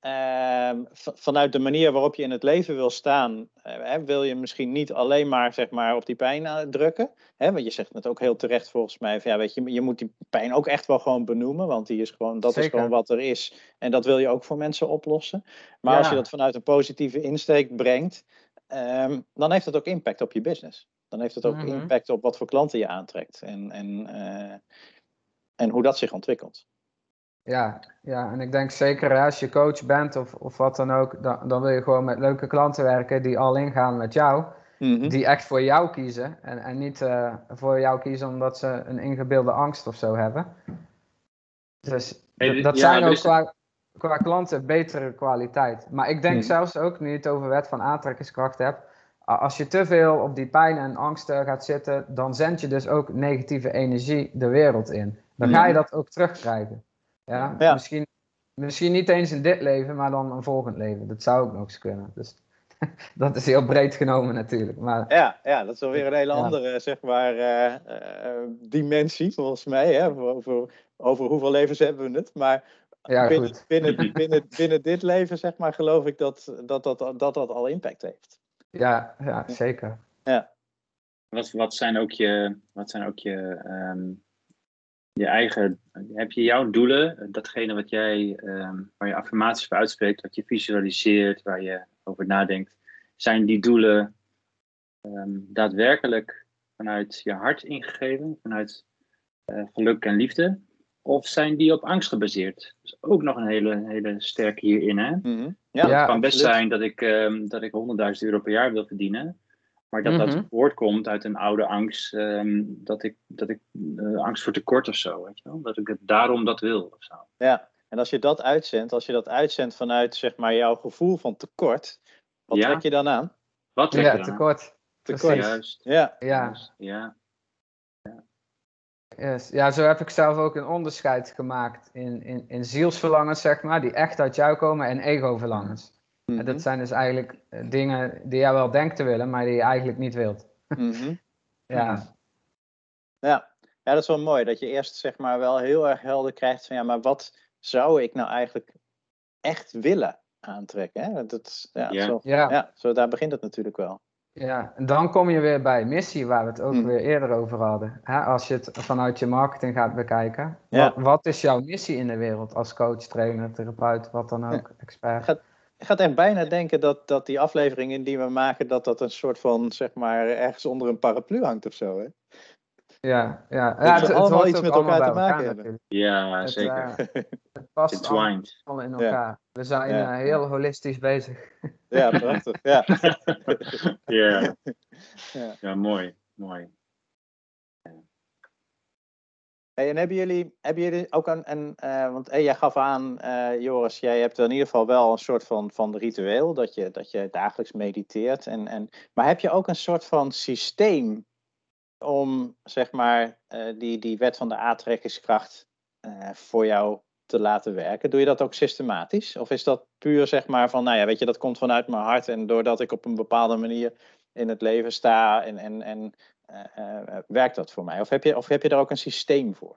ehm, vanuit de manier waarop je in het leven wil staan, eh, wil je misschien niet alleen maar, zeg maar op die pijn eh, drukken. Hè? Want je zegt het ook heel terecht volgens mij. Van, ja, weet je, je moet die pijn ook echt wel gewoon benoemen, want die is gewoon, dat is gewoon wat er is. En dat wil je ook voor mensen oplossen. Maar als je dat vanuit een positieve insteek brengt, ehm, dan heeft dat ook impact op je business. Dan heeft het ook
Mhm.
impact op wat voor klanten je aantrekt. En, en, eh, en hoe dat zich ontwikkelt.
Ja, ja, en ik denk zeker hè, als je coach bent of, of wat dan ook, dan, dan wil je gewoon met leuke klanten werken die al ingaan met jou,
Mhm.
die echt voor jou kiezen en, en niet eh, voor jou kiezen omdat ze een ingebeelde angst of zo hebben. Dus
Hey,
dat
ja,
zijn ook
is-
qua, qua klanten betere kwaliteit. Maar ik denk
Mhm.
zelfs ook, nu je het over wet van aantrekkingskracht hebt, als je te veel op die pijn en angsten gaat zitten, dan zend je dus ook negatieve energie de wereld in. Dan ga je
Mhm.
dat ook terugkrijgen. Ja,
Ja.
Misschien, misschien niet eens in dit leven, maar dan een volgend leven. Dat zou ook nog eens kunnen. Dus (laughs) dat is heel breed genomen natuurlijk. Maar
Ja, ja, dat is alweer een hele
Ja.
andere zeg maar, eh, eh, dimensie volgens mij. Hè? Over, over hoeveel levens hebben we het. Maar
ja,
binnen,
goed.
binnen, binnen, binnen dit leven zeg maar, geloof ik dat dat, dat, dat, dat al impact heeft.
Ja, ja, zeker.
Wat, wat zijn ook je, wat zijn ook je, ehm, je eigen, heb je jouw doelen, datgene wat jij, ehm, waar je affirmaties voor uitspreekt, wat je visualiseert, waar je over nadenkt, zijn die doelen ehm, daadwerkelijk vanuit je hart ingegeven, vanuit eh, geluk en liefde? Of zijn die op angst gebaseerd? Dat is ook nog een hele, hele sterke hierin. Hè?
Mhm.
Ja,
Ja,
Het kan best
absoluut.
zijn dat ik, ehm, dat ik 100.000 euro per jaar wil verdienen. Maar dat
Mhm.
dat voortkomt uit een oude angst. ehm, dat ik, dat ik eh, angst voor tekort of zo. Weet je wel? Dat ik het daarom dat wil. Of zo.
Ja, en als je dat uitzendt, als je dat uitzendt vanuit zeg maar, jouw gevoel van tekort, wat
Ja.
trek je dan aan?
Wat trek
Ja,
je dan aan?
tekort.
Tekort.
Juist.
Ja,
Ja,
juist, ja.
Yes. Ja, zo heb ik zelf ook een onderscheid gemaakt in, in, in zielsverlangens, zeg maar, die echt uit jou komen, en ego-verlangens. En
Mhm.
dat zijn dus eigenlijk eh, dingen die jij wel denkt te willen, maar die je eigenlijk niet wilt.
Mhm. (laughs)
Ja,
Ja. ja, dat is wel mooi. Dat je eerst zeg maar wel heel erg helder krijgt van ja, maar wat zou ik nou eigenlijk echt willen aantrekken? Hè? Dat, is- ja,
Ja.
Zo,
ja,
ja, zo daar begint het natuurlijk wel.
Ja. En dan kom je weer bij missie, waar we het ook
Mm.
weer eerder over hadden. Hè, als je het vanuit je marketing gaat bekijken.
Ja.
Wat, wat is jouw missie in de wereld als coach, trainer, therapeut, wat dan ook, expert?
Gaat- Ik ga echt bijna denken dat, dat die afleveringen die we maken, dat dat een soort van, zeg maar, ergens onder een paraplu hangt of zo. Hè?
Ja, ja.
Dat
ja
ze allemaal
hoort
iets
ook
met
allemaal
elkaar te maken hebben.
natuurlijk.
Ja,
Het,
zeker.
eh, het (laughs) past allemaal in
Ja.
elkaar. We zijn
Ja.
eh, heel holistisch bezig.
Ja, prachtig. Ja. (laughs)
Ja. (laughs)
Ja.
ja, mooi. Mooi.
Hey, en hebben jullie, hebben jullie ook een, een eh, want hey, jij gaf aan, eh, Joris, jij hebt in ieder geval wel een soort van, van ritueel, dat je, dat je dagelijks mediteert. En, en, maar heb je ook een soort van systeem om, zeg maar, eh, die, die wet van de aantrekkingskracht eh, voor jou te laten werken? Doe je dat ook systematisch? Of is dat puur, zeg maar, van, nou ja, weet je, dat komt vanuit mijn hart en doordat ik op een bepaalde manier in het leven sta en, en, en eh, werkt dat voor mij? Of heb, je, of heb je daar ook een systeem voor?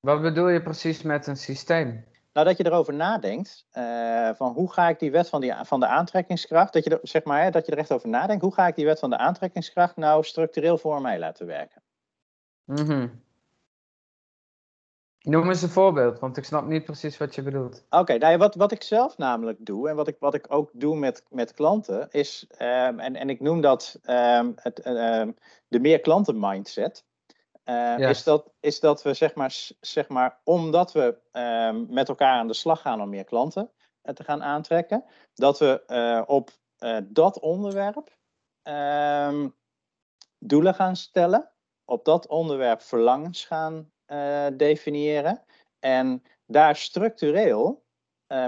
Wat bedoel je precies met een systeem?
Nou, dat je erover nadenkt, eh, van hoe ga ik die wet van, die, van de aantrekkingskracht, dat je, er, zeg maar, hè, dat je er echt over nadenkt, hoe ga ik die wet van de aantrekkingskracht nou structureel voor mij laten werken?
Mhm. Noem eens een voorbeeld, want ik snap niet precies wat je bedoelt.
Oké, nou ja, wat, wat ik zelf namelijk doe en wat ik, wat ik ook doe met, met klanten is, ehm, en, en ik noem dat ehm, het, ehm, de meer klanten mindset. Eh, is, dat, is dat we zeg maar, zeg maar omdat we ehm, met elkaar aan de slag gaan om meer klanten eh, te gaan aantrekken, dat we eh, op dat onderwerp ehm, doelen gaan stellen, op dat onderwerp verlangens gaan definiëren en daar structureel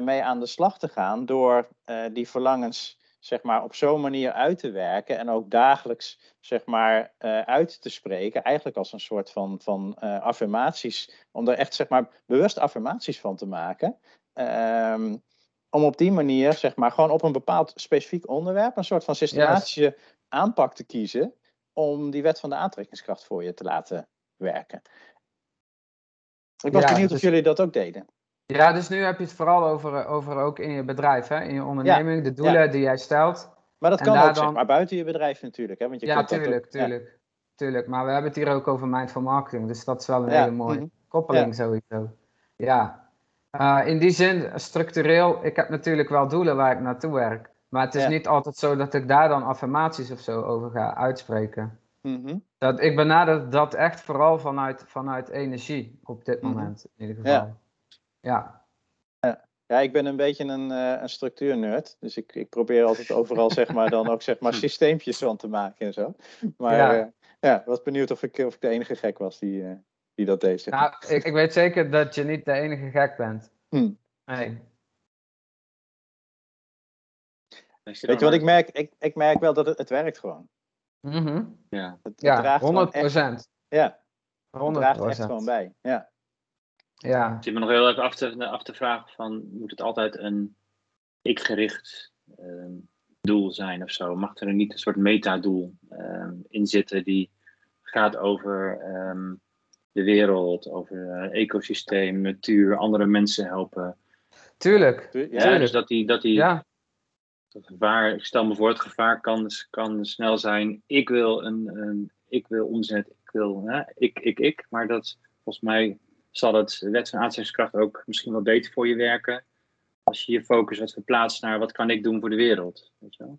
mee aan de slag te gaan door die verlangens zeg maar op zo'n manier uit te werken en ook dagelijks zeg maar eh, uit te spreken, eigenlijk als een soort van, van eh, affirmaties, om er echt zeg maar bewust affirmaties van te maken. Ehm, om op die manier zeg maar gewoon op een bepaald specifiek onderwerp een soort van systematische aanpak te kiezen om die wet van de aantrekkingskracht voor je te laten werken. Ik was
Ja,
benieuwd of
dus-
jullie dat ook deden.
Ja, dus nu heb je het vooral over, eh, over ook in je bedrijf, hè? in je onderneming, de doelen die jij stelt.
Maar dat kan ook zeg maar buiten je bedrijf natuurlijk. Hè? Want je
Ja,
kunt dat ook-
tuurlijk,
ja.
tuurlijk, tuurlijk. Maar we hebben het hier ook over mindful marketing, dus dat is wel een hele mooie
mhm.
koppeling sowieso. Ja, Eh, in die zin, structureel, ik heb natuurlijk wel doelen waar ik naartoe werk. Maar het is niet altijd zo dat ik daar dan affirmaties of zo over ga uitspreken.
Mhm.
Dat, ik benader dat echt vooral vanuit, vanuit energie op dit
Mhm.
moment, in ieder geval. Ja.
Ja, ik ben een beetje een, eh een structuurnerd. Dus ik, ik probeer altijd overal zeg maar, dan ook zeg maar, (laughs) systeempjes van te maken en zo. Maar
Ja.
ja, ja was benieuwd of ik, of ik de enige gek was die, eh, die dat deed. Zeg maar.
Nou, ik, ik weet zeker dat je niet de enige gek bent.
Hm.
Nee.
Weet je wat ik merk? Ik, ik merk wel dat het, het werkt gewoon.
Mhm.
Ja.
Het, het
Ja,
draagt gewoon
100
echt,
procent.
ja, het
100
draagt echt gewoon bij. Ja.
Ja.
Ik zit me nog heel even af te, af te vragen van, moet het altijd een ik-gericht ehm, doel zijn of zo? Mag er niet een soort metadoel ehm in zitten die gaat over ehm, de wereld, over eh, ecosysteem, natuur, andere mensen helpen?
Tuurlijk.
Tu-
Ja.
Tuurlijk.
dus dat die, dat die
Ja.
gevaar, ik stel me voor, het gevaar kan, kan snel zijn, ik wil een, een ik wil omzet, ik wil, hè, ik, ik, ik. Maar dat, volgens mij zal het wet van aantrekkingskracht ook misschien wel beter voor je werken. Als je je focus wat verplaatst naar wat kan ik doen voor de wereld. Weet je wel?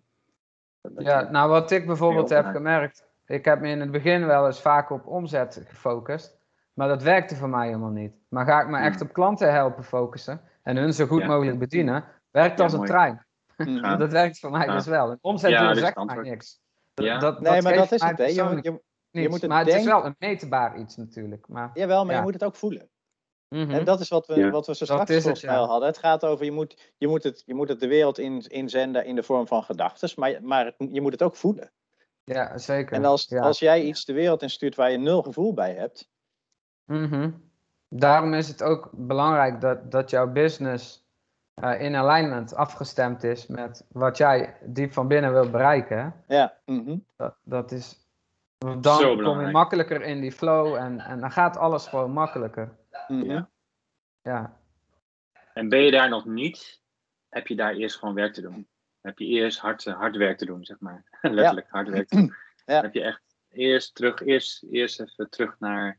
Dat- dat
Ja,
je-
nou wat ik bijvoorbeeld heb gemerkt, ik heb me in het begin wel eens vaak op omzet gefocust, maar dat werkte voor mij helemaal niet. Maar ga ik me echt
Hmm.
op klanten helpen focussen en hun zo goed
Ja.
mogelijk bedienen, werkt
Ja,
als een trein. (laughs)
Ja.
Dat werkt voor mij
Ja.
dus wel. En omzet
Ja,
zegt mij niks. Dat,
Ja.
dat,
Nee, maar dat is het. Hè. Je, je, moet het
maar het is wel een meetbaar iets natuurlijk. Maar,
jawel, maar
Ja.
je moet het ook voelen.
Mhm.
En dat is wat we,
Ja.
wat we zo straks volgens mij hadden. Het gaat over, je moet, je moet, het, je moet het de wereld in, inzenden in de vorm van gedachten, maar, maar het- je moet het ook voelen.
Ja, zeker.
En als,
ja.
als jij iets de wereld instuurt waar je nul gevoel bij hebt,
Mhm. Daarom is het ook belangrijk dat, dat jouw business uh, in alignment afgestemd is met wat jij diep van binnen wil bereiken.
Ja. Mhm.
Dat, dat is. Dan
Zo
kom je makkelijker in die flow en, en dan gaat alles gewoon makkelijker.
Ja.
Ja,
En ben je daar nog niet, heb je daar eerst gewoon werk te doen. Heb je eerst hard, hard werk te doen, zeg maar. (laughs) Letterlijk hard werk te doen. (clears throat)
Ja.
Dan heb je echt eerst terug, eerst, eerst even terug naar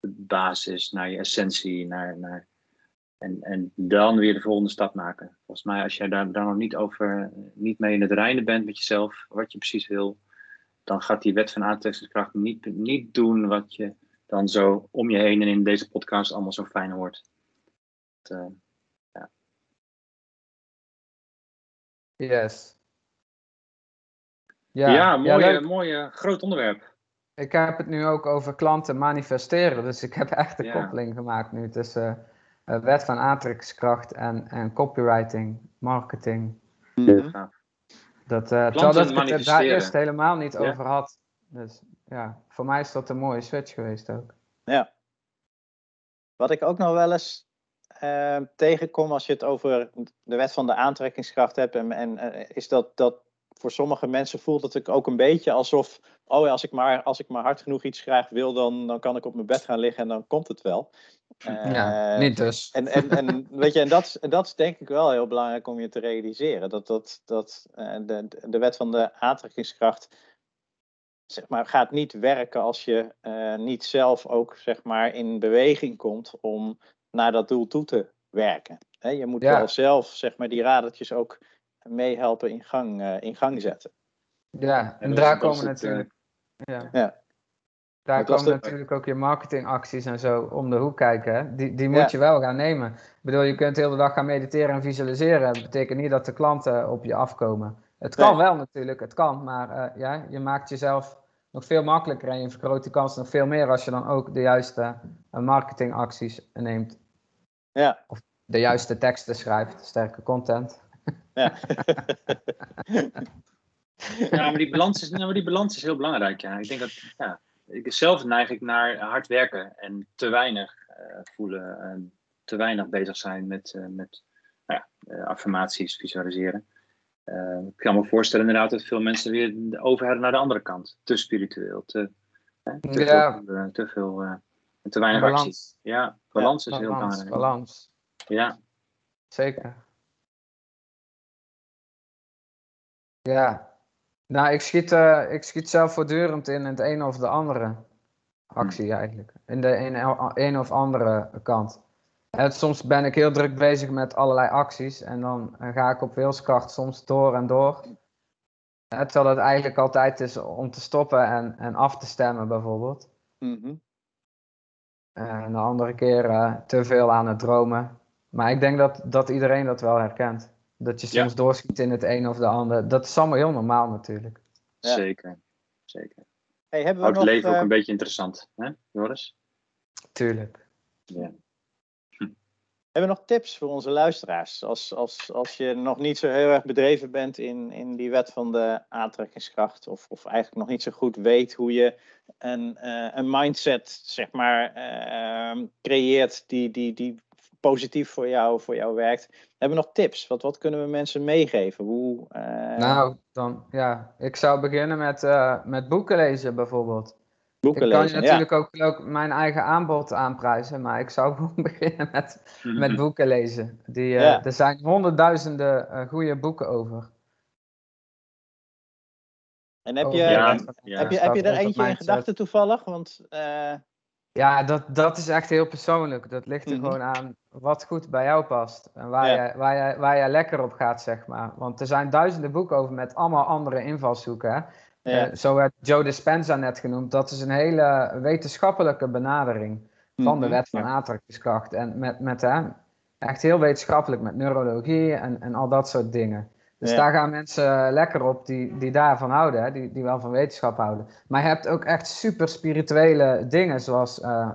de basis, naar je essentie, naar, naar, en, en dan weer de volgende stap maken. Volgens mij, als jij daar, daar nog niet over, niet mee in het reinen bent met jezelf, wat je precies wil, dan gaat die wet van aantrekkingskracht niet, niet doen wat je dan zo om je heen en in deze podcast allemaal zo fijn hoort. Het, eh,
yes.
Ja,
Ja,
mooi,
leuk.
mooi groot onderwerp.
Ik heb het nu ook over klanten manifesteren. Dus ik heb echt de
Ja.
koppeling gemaakt nu tussen eh, wet van aantrekkingskracht en, en copywriting, marketing.
Mhm.
Dat, eh terwijl dat ik het daar eerst helemaal niet
Ja.
over had. Dus ja, voor mij is dat een mooie switch geweest ook.
Ja. Wat ik ook nog wel eens eh, tegenkom als je het over de wet van de aantrekkingskracht hebt, en, en eh, is dat, dat voor sommige mensen voelt het ook een beetje alsof, oh ja, als ik maar, als ik maar hard genoeg iets graag wil, dan, dan kan ik op mijn bed gaan liggen en dan komt het wel.
ja,
Eh,
niet dus.
En, en, en, weet je, en dat, is- en dat is denk ik wel heel belangrijk om je te realiseren. Dat, dat, dat eh, de, de wet van de aantrekkingskracht zeg maar, gaat niet werken als je eh, niet zelf ook zeg maar, in beweging komt om naar dat doel toe te werken. Hè, je moet
Ja.
wel zelf zeg maar, die radertjes ook meehelpen in gang, eh, in gang zetten.
Ja, en daar komen
het,
natuurlijk. Ja.
Ja.
Daar komen
de-
natuurlijk ook je marketingacties en zo om de hoek kijken. Hè? Die, die moet
Ja.
je wel gaan nemen. Ik bedoel, je kunt de hele dag gaan mediteren en visualiseren. Dat betekent niet dat de klanten op je afkomen. Het kan
Nee.
wel natuurlijk, het kan. Maar eh, ja, je maakt jezelf nog veel makkelijker en je vergroot die kans nog veel meer als je dan ook de juiste eh, marketingacties neemt.
Ja,
De juiste teksten schrijft, sterke content.
ja. (laughs) (laughs)
Ja, maar die balans is, nou, maar die balans is heel belangrijk. Ja. Ik denk dat, ja, ik, zelf neig ik naar hard werken en te weinig eh, voelen en te weinig bezig zijn met, eh, met nou ja, eh, affirmaties, visualiseren. Ik kan me voorstellen inderdaad dat veel mensen weer de overheden naar de andere kant. Te spiritueel, te, hè, te
Ja.
veel, te, veel te weinig
Balans.
actie. Ja, balans is heel belangrijk.
balans.
Ja,
Zeker. Ja. Nou, ik schiet, eh, ik schiet zelf voortdurend in het een of de andere actie eigenlijk. In de een, een of andere kant. En soms ben ik heel druk bezig met allerlei acties en dan eh, ga ik op wilskracht soms door en door. Eh, terwijl het eigenlijk altijd is om te stoppen en, en af te stemmen bijvoorbeeld.
Mhm.
En de andere keer te veel aan het dromen. Maar ik denk dat, dat iedereen dat wel herkent. Dat je
Ja.
soms doorschiet in het een of de ander. Dat is allemaal heel normaal natuurlijk.
Ja.
zeker. zeker.
Hey, hebben we
Houdt het
nog,
leven ook
eh,
een beetje interessant, hè, Joris?
Tuurlijk.
Ja. (laughs)
Hebben we nog tips voor onze luisteraars? Als, als, als je nog niet zo heel erg bedreven bent in, in die wet van de aantrekkingskracht, of, of eigenlijk nog niet zo goed weet hoe je een, eh, een mindset zeg maar, eh, creëert die, die, die positief voor jou, voor jou werkt. Hebben we nog tips? Wat, wat kunnen we mensen meegeven? Hoe, eh,
Nou, dan ja. Ik zou beginnen met, eh, met boeken lezen bijvoorbeeld.
boeken
ik kan
lezen?
je natuurlijk ook, ook mijn eigen aanbod aanprijzen. Maar ik zou (laughs) gewoon beginnen met, met boeken lezen. Die, eh,
Ja.
Er zijn honderdduizenden goede boeken over.
En heb je,
Ja, ja.
heb je, heb je er eentje in gedachten toevallig? Want eh,
Ja, dat, dat is echt heel persoonlijk. Dat ligt er
Mhm.
gewoon aan wat goed bij jou past. En waar,
Ja.
jij, waar, jij, waar jij lekker op gaat, zeg maar. Want er zijn duizenden boeken over met allemaal andere invalshoeken. Hè?
ja.
Eh, zo werd Joe Dispenza net genoemd. Dat is een hele wetenschappelijke benadering van de
Mhm.
wet van
ja.
aantrekkingskracht. En met, met hè, echt heel wetenschappelijk met neurologie en, en al dat soort dingen. Dus
Ja.
daar gaan mensen lekker op die, die daarvan houden, hè, die, die wel van wetenschap houden. Maar je hebt ook echt super spirituele dingen, zoals eh,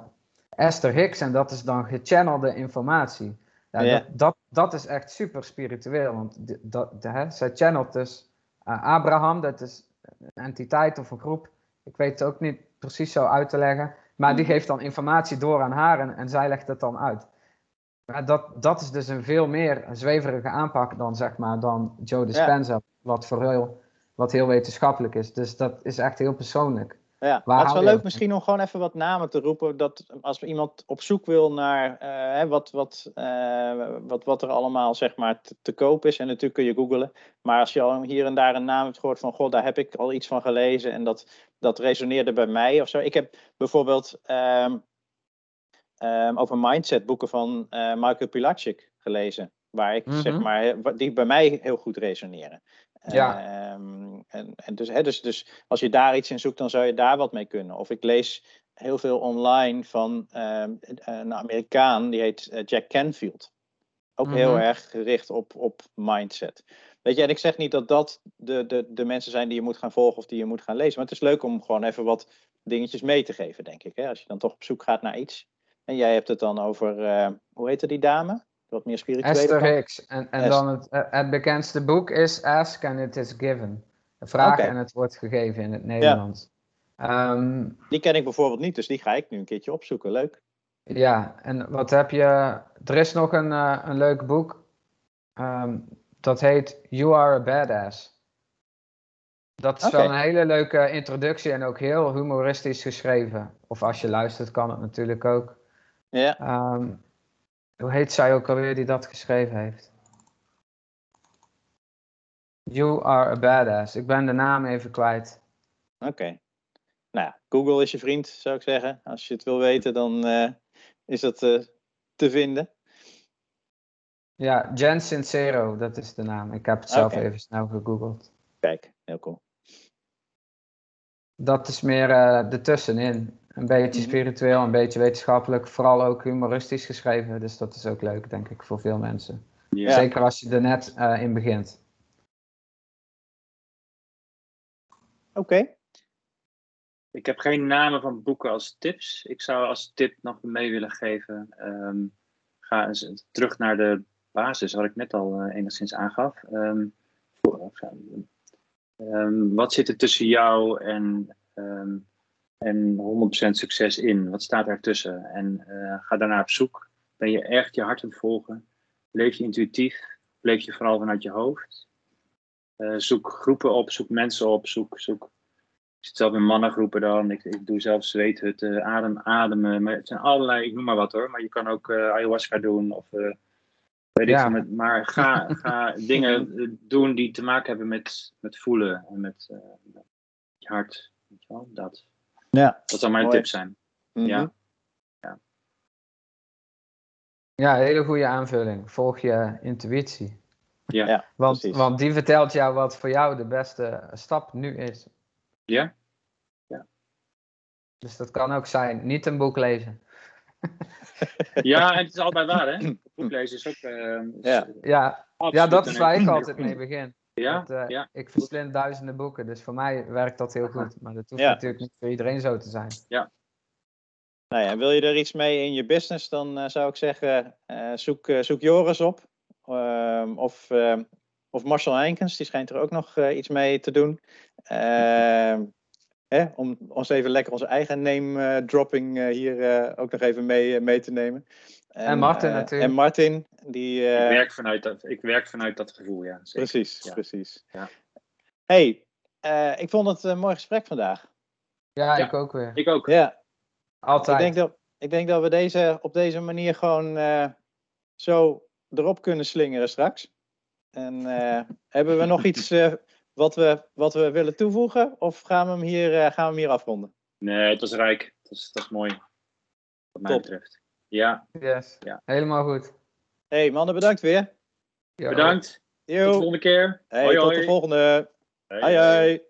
Esther Hicks, en dat is dan gechannelde informatie. Ja,
Ja.
Dat, dat, dat is echt super spiritueel, want dat, de- hè, zij channelt dus eh, Abraham, dat is een entiteit of een groep. Ik weet het ook niet precies zo uit te leggen. Maar die geeft dan informatie door aan haar en, en zij legt het dan uit. Maar dat, dat is dus een veel meer zweverige aanpak dan, zeg maar, dan Joe Dispenza, wat, voor heel, wat heel wetenschappelijk is. Dus dat is echt heel persoonlijk.
Ja, het is wel leuk misschien om gewoon even wat namen te roepen. Dat als iemand op zoek wil naar uh, wat, wat, uh, wat, wat er allemaal zeg maar te, te, koop is. En natuurlijk kun je googlen. Maar als je al hier en daar een naam hebt gehoord van... God, daar heb ik al iets van gelezen. En dat, dat resoneerde bij mij of zo. Ik heb bijvoorbeeld um, um, over mindset boeken van uh, Michael Pilatschik gelezen. Waar ik zeg
Mhm.
maar, die bij mij heel goed resoneren.
Ja.
Ehm, en, en dus, hè, dus, dus als je daar iets in zoekt, dan zou je daar wat mee kunnen. Of ik lees heel veel online van ehm, een Amerikaan, die heet eh, Jack Canfield. Ook heel
Mhm.
erg gericht op, op mindset. Weet je, en ik zeg niet dat dat de, de, de mensen zijn die je moet gaan volgen of die je moet gaan lezen. Maar het is leuk om gewoon even wat dingetjes mee te geven, denk ik. Hè? Als je dan toch op zoek gaat naar iets. En jij hebt het dan over, eh, hoe heette die dame? Wat meer spirituele
Esther. Hicks. En, en
Esther.
dan het, eh, het bekendste boek is Ask and it is given. Vraag en het wordt gegeven in het Nederlands. Ja.
Die ken ik bijvoorbeeld niet, dus die ga ik nu een keertje opzoeken. Leuk.
ja, en wat heb je? Er is nog een, eh, een leuk boek. Ehm, dat heet You Are a Badass. Dat is wel een hele leuke introductie en ook heel humoristisch geschreven. Of als je luistert, kan het natuurlijk ook.
Ja,
Ehm, hoe heet zij ook alweer die dat geschreven heeft? You are a badass. Ik ben de naam even kwijt.
oké. Nou ja, Google is je vriend, zou ik zeggen. Als je het wil weten, dan eh, is dat eh, te vinden.
Ja, Jen Sincero, dat is de naam. Ik heb het zelf even snel gegoogeld.
Kijk, heel cool.
Dat is meer eh ertussenin. Een beetje
Mhm.
spiritueel, een beetje wetenschappelijk. Vooral ook humoristisch geschreven. Dus dat is ook leuk, denk ik, voor veel mensen.
Ja.
Zeker als je er net eh, in begint.
Oké.
Ik heb geen namen van boeken als tips. Ik zou als tip nog mee willen geven. ehm, ga eens terug naar de basis, wat ik net al eh, enigszins aangaf. Ehm, voor- ehm, wat zit er tussen jou en, ehm, en 100% succes in? Wat staat daartussen? En eh, ga daarna op zoek. Ben je echt je hart aan het volgen? Leef je intuïtief? Leef je vooral vanuit je hoofd? Eh, zoek groepen op, zoek mensen op, zoek, zoek ik zit zelf in mannengroepen dan. Ik, ik doe zelf zweethutten, adem, ademen. Maar het zijn allerlei, ik noem maar wat hoor. Maar je kan ook eh, ayahuasca doen of weet ik
Ja.
Met, maar ga, ga (laughs) dingen doen die te maken hebben met, met voelen en met, met je hart. Weet je wel? Dat.
Ja.
Dat zou mijn
Mooi.
tip zijn.
Mhm.
Ja.
Ja, hele goede aanvulling. Volg je intuïtie.
Ja.
Ja,
Want,
precies.
want die vertelt jou wat voor jou de beste stap nu is.
Ja?
Dus dat kan ook zijn, niet een boek lezen. (laughs)
Ja, en het is altijd waar hè. Boek lezen is ook... eh, is
Ja.
Ja, ja dat is waar ik altijd mee begin.
Ja,
Dat, eh,
ja.
Ik verslind duizenden boeken, dus voor mij werkt dat heel goed. Maar dat hoeft
Ja.
natuurlijk niet voor iedereen zo te zijn.
Nou ja, wil je er iets mee in je business, dan eh, zou ik zeggen, eh, zoek, eh, zoek Joris op. Ehm, of, ehm, of Marcel Heinkens, die schijnt er ook nog eh, iets mee te doen. Ehm, hè, om ons even lekker onze eigen name-dropping hier eh, ook nog even mee, mee te nemen.
En Martin
eh,
natuurlijk.
En Martin, die... eh,
Ik, werk vanuit dat, ik werk vanuit dat gevoel, ja. Zeker.
precies,
Ja.
precies.
Ja.
hey, eh, ik vond het een mooi gesprek vandaag.
Ja,
Ja.
ik ook weer.
Ik ook.
Ja,
Altijd.
Ik denk dat, ik denk dat we deze, op deze manier gewoon eh, zo erop kunnen slingeren straks. En eh, (laughs) hebben we nog iets eh, wat, we, wat we willen toevoegen? Of gaan we hem hier, eh, gaan we hem hier afronden?
Nee, het was rijk. Dat is, dat is mooi. Wat mij
Top.
betreft. Ja,
Yes.
Ja.
Helemaal goed.
hey, mannen, bedankt weer.
Jo.
bedankt. Tot de
Yo.
volgende keer.
Hey,
hoi,
tot
hoi.
de volgende. Hoi,
hoi.
hoi.